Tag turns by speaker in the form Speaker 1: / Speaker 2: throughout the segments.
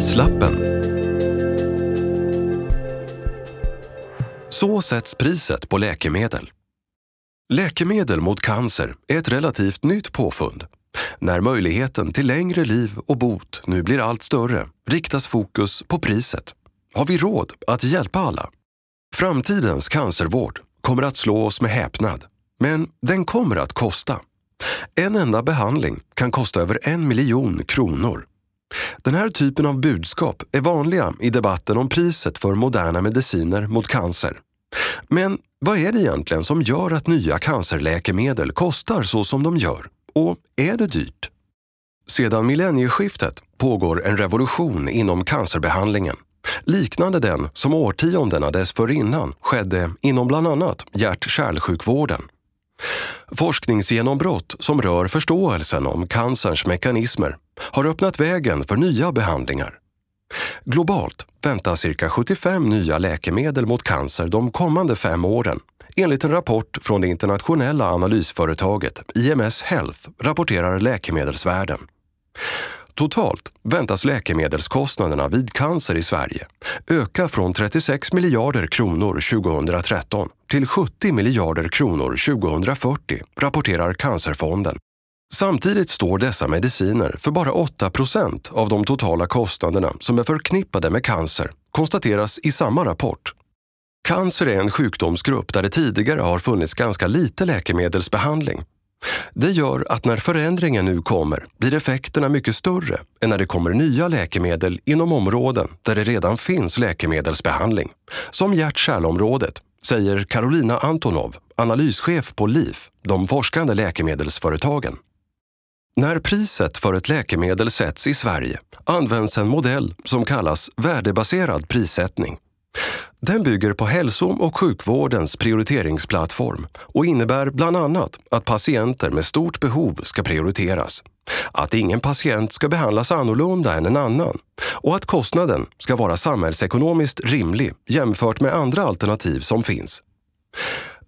Speaker 1: Prislappen. Så sätts priset på läkemedel. Läkemedel mot cancer är ett relativt nytt påfund. När möjligheten till längre liv och bot nu blir allt större riktas fokus på priset. Har vi råd att hjälpa alla? Framtidens cancervård kommer att slå oss med häpnad. Men den kommer att kosta. En enda behandling kan kosta över en miljon kronor. Den här typen av budskap är vanliga i debatten om priset för moderna mediciner mot cancer. Men vad är det egentligen som gör att nya cancerläkemedel kostar så som de gör? Och är det dyrt? Sedan millennieskiftet pågår en revolution inom cancerbehandlingen liknande den som årtiondena dessförinnan skedde inom bland annat hjärt-kärlsjukvården. Forskningsgenombrott som rör förståelsen om cancerns mekanismer har öppnat vägen för nya behandlingar. Globalt väntas cirka 75 nya läkemedel mot cancer de kommande fem åren enligt en rapport från det internationella analysföretaget IMS Health, rapporterar Läkemedelsvärlden. Totalt väntas läkemedelskostnaderna vid cancer i Sverige öka från 36 miljarder kronor 2013 till 70 miljarder kronor 2040, rapporterar Cancerfonden. Samtidigt står dessa mediciner för bara 8 procent av de totala kostnaderna som är förknippade med cancer, konstateras i samma rapport. Cancer är en sjukdomsgrupp där det tidigare har funnits ganska lite läkemedelsbehandling det gör att när förändringen nu kommer blir effekterna mycket större än när det kommer nya läkemedel inom områden där det redan finns läkemedelsbehandling. Som hjärt-kärlområdet, säger Karolina Antonov, analyschef på LIF, de forskande läkemedelsföretagen. När priset för ett läkemedel sätts i Sverige används en modell som kallas värdebaserad prissättning den bygger på hälso och sjukvårdens prioriteringsplattform och innebär bland annat att patienter med stort behov ska prioriteras, att ingen patient ska behandlas annorlunda än en annan och att kostnaden ska vara samhällsekonomiskt rimlig jämfört med andra alternativ som finns.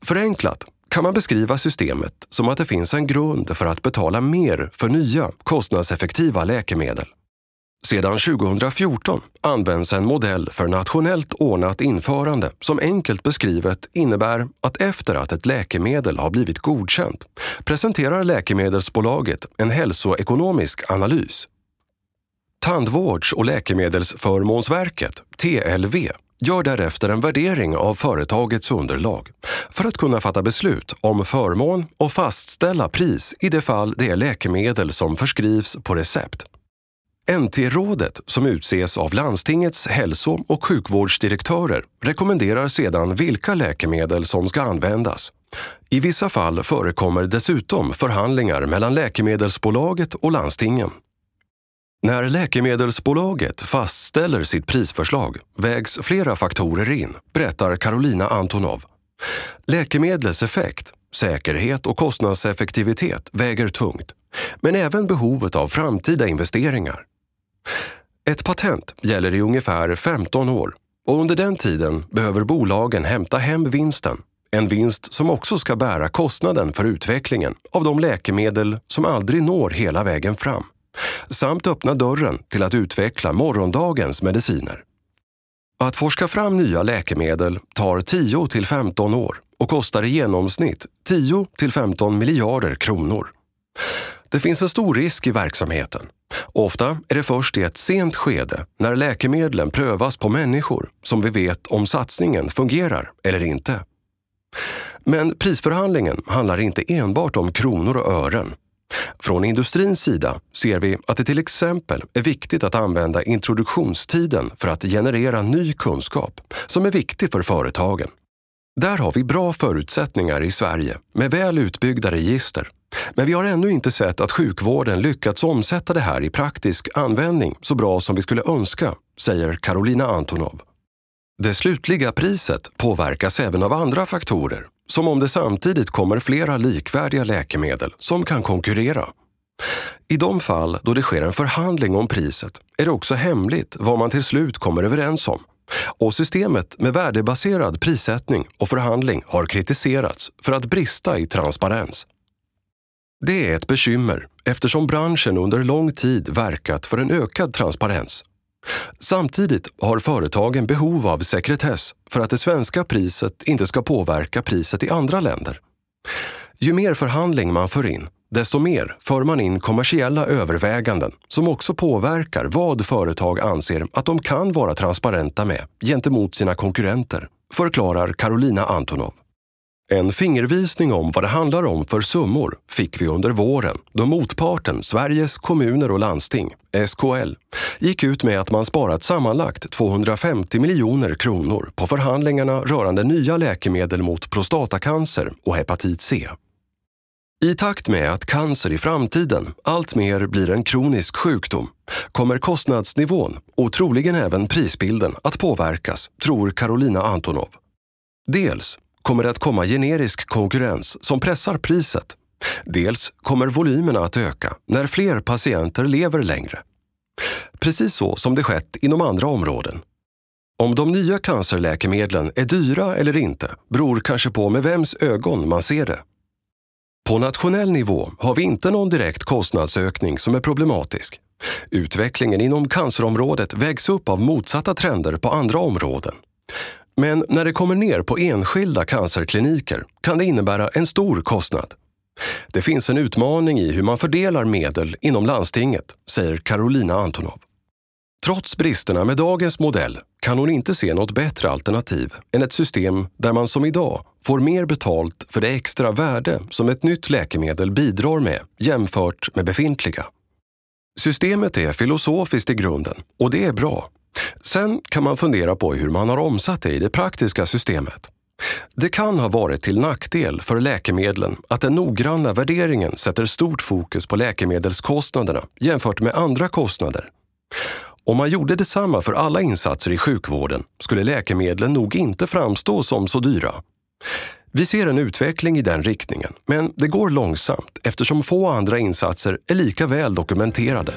Speaker 1: Förenklat kan man beskriva systemet som att det finns en grund för att betala mer för nya kostnadseffektiva läkemedel. Sedan 2014 används en modell för nationellt ordnat införande som enkelt beskrivet innebär att efter att ett läkemedel har blivit godkänt presenterar läkemedelsbolaget en hälsoekonomisk analys. Tandvårds och läkemedelsförmånsverket, TLV, gör därefter en värdering av företagets underlag för att kunna fatta beslut om förmån och fastställa pris i det fall det är läkemedel som förskrivs på recept. NT-rådet, som utses av landstingets hälso och sjukvårdsdirektörer, rekommenderar sedan vilka läkemedel som ska användas. I vissa fall förekommer dessutom förhandlingar mellan läkemedelsbolaget och landstingen. När läkemedelsbolaget fastställer sitt prisförslag vägs flera faktorer in, berättar Carolina Antonov. Läkemedlets effekt, säkerhet och kostnadseffektivitet väger tungt, men även behovet av framtida investeringar. Ett patent gäller i ungefär 15 år och under den tiden behöver bolagen hämta hem vinsten. En vinst som också ska bära kostnaden för utvecklingen av de läkemedel som aldrig når hela vägen fram samt öppna dörren till att utveckla morgondagens mediciner. Att forska fram nya läkemedel tar 10 till 15 år och kostar i genomsnitt 10 till 15 miljarder kronor. Det finns en stor risk i verksamheten Ofta är det först i ett sent skede, när läkemedlen prövas på människor, som vi vet om satsningen fungerar eller inte. Men prisförhandlingen handlar inte enbart om kronor och ören. Från industrins sida ser vi att det till exempel är viktigt att använda introduktionstiden för att generera ny kunskap som är viktig för företagen. Där har vi bra förutsättningar i Sverige med väl utbyggda register men vi har ännu inte sett att sjukvården lyckats omsätta det här i praktisk användning så bra som vi skulle önska, säger Karolina Antonov. Det slutliga priset påverkas även av andra faktorer, som om det samtidigt kommer flera likvärdiga läkemedel som kan konkurrera. I de fall då det sker en förhandling om priset är det också hemligt vad man till slut kommer överens om. Och systemet med värdebaserad prissättning och förhandling har kritiserats för att brista i transparens. Det är ett bekymmer eftersom branschen under lång tid verkat för en ökad transparens. Samtidigt har företagen behov av sekretess för att det svenska priset inte ska påverka priset i andra länder. Ju mer förhandling man för in, desto mer för man in kommersiella överväganden som också påverkar vad företag anser att de kan vara transparenta med gentemot sina konkurrenter, förklarar Carolina Antonov. En fingervisning om vad det handlar om för summor fick vi under våren då motparten, Sveriges kommuner och landsting, SKL, gick ut med att man sparat sammanlagt 250 miljoner kronor på förhandlingarna rörande nya läkemedel mot prostatacancer och hepatit C. I takt med att cancer i framtiden alltmer blir en kronisk sjukdom kommer kostnadsnivån och troligen även prisbilden att påverkas, tror Carolina Antonov. Dels kommer det att komma generisk konkurrens som pressar priset. Dels kommer volymerna att öka när fler patienter lever längre. Precis så som det skett inom andra områden. Om de nya cancerläkemedlen är dyra eller inte beror kanske på med vems ögon man ser det. På nationell nivå har vi inte någon direkt kostnadsökning som är problematisk. Utvecklingen inom cancerområdet vägs upp av motsatta trender på andra områden. Men när det kommer ner på enskilda cancerkliniker kan det innebära en stor kostnad. Det finns en utmaning i hur man fördelar medel inom landstinget, säger Carolina Antonov. Trots bristerna med dagens modell kan hon inte se något bättre alternativ än ett system där man som idag får mer betalt för det extra värde som ett nytt läkemedel bidrar med jämfört med befintliga. Systemet är filosofiskt i grunden och det är bra. Sen kan man fundera på hur man har omsatt det i det praktiska systemet. Det kan ha varit till nackdel för läkemedlen att den noggranna värderingen sätter stort fokus på läkemedelskostnaderna jämfört med andra kostnader. Om man gjorde detsamma för alla insatser i sjukvården skulle läkemedlen nog inte framstå som så dyra. Vi ser en utveckling i den riktningen, men det går långsamt eftersom få andra insatser är lika väl dokumenterade.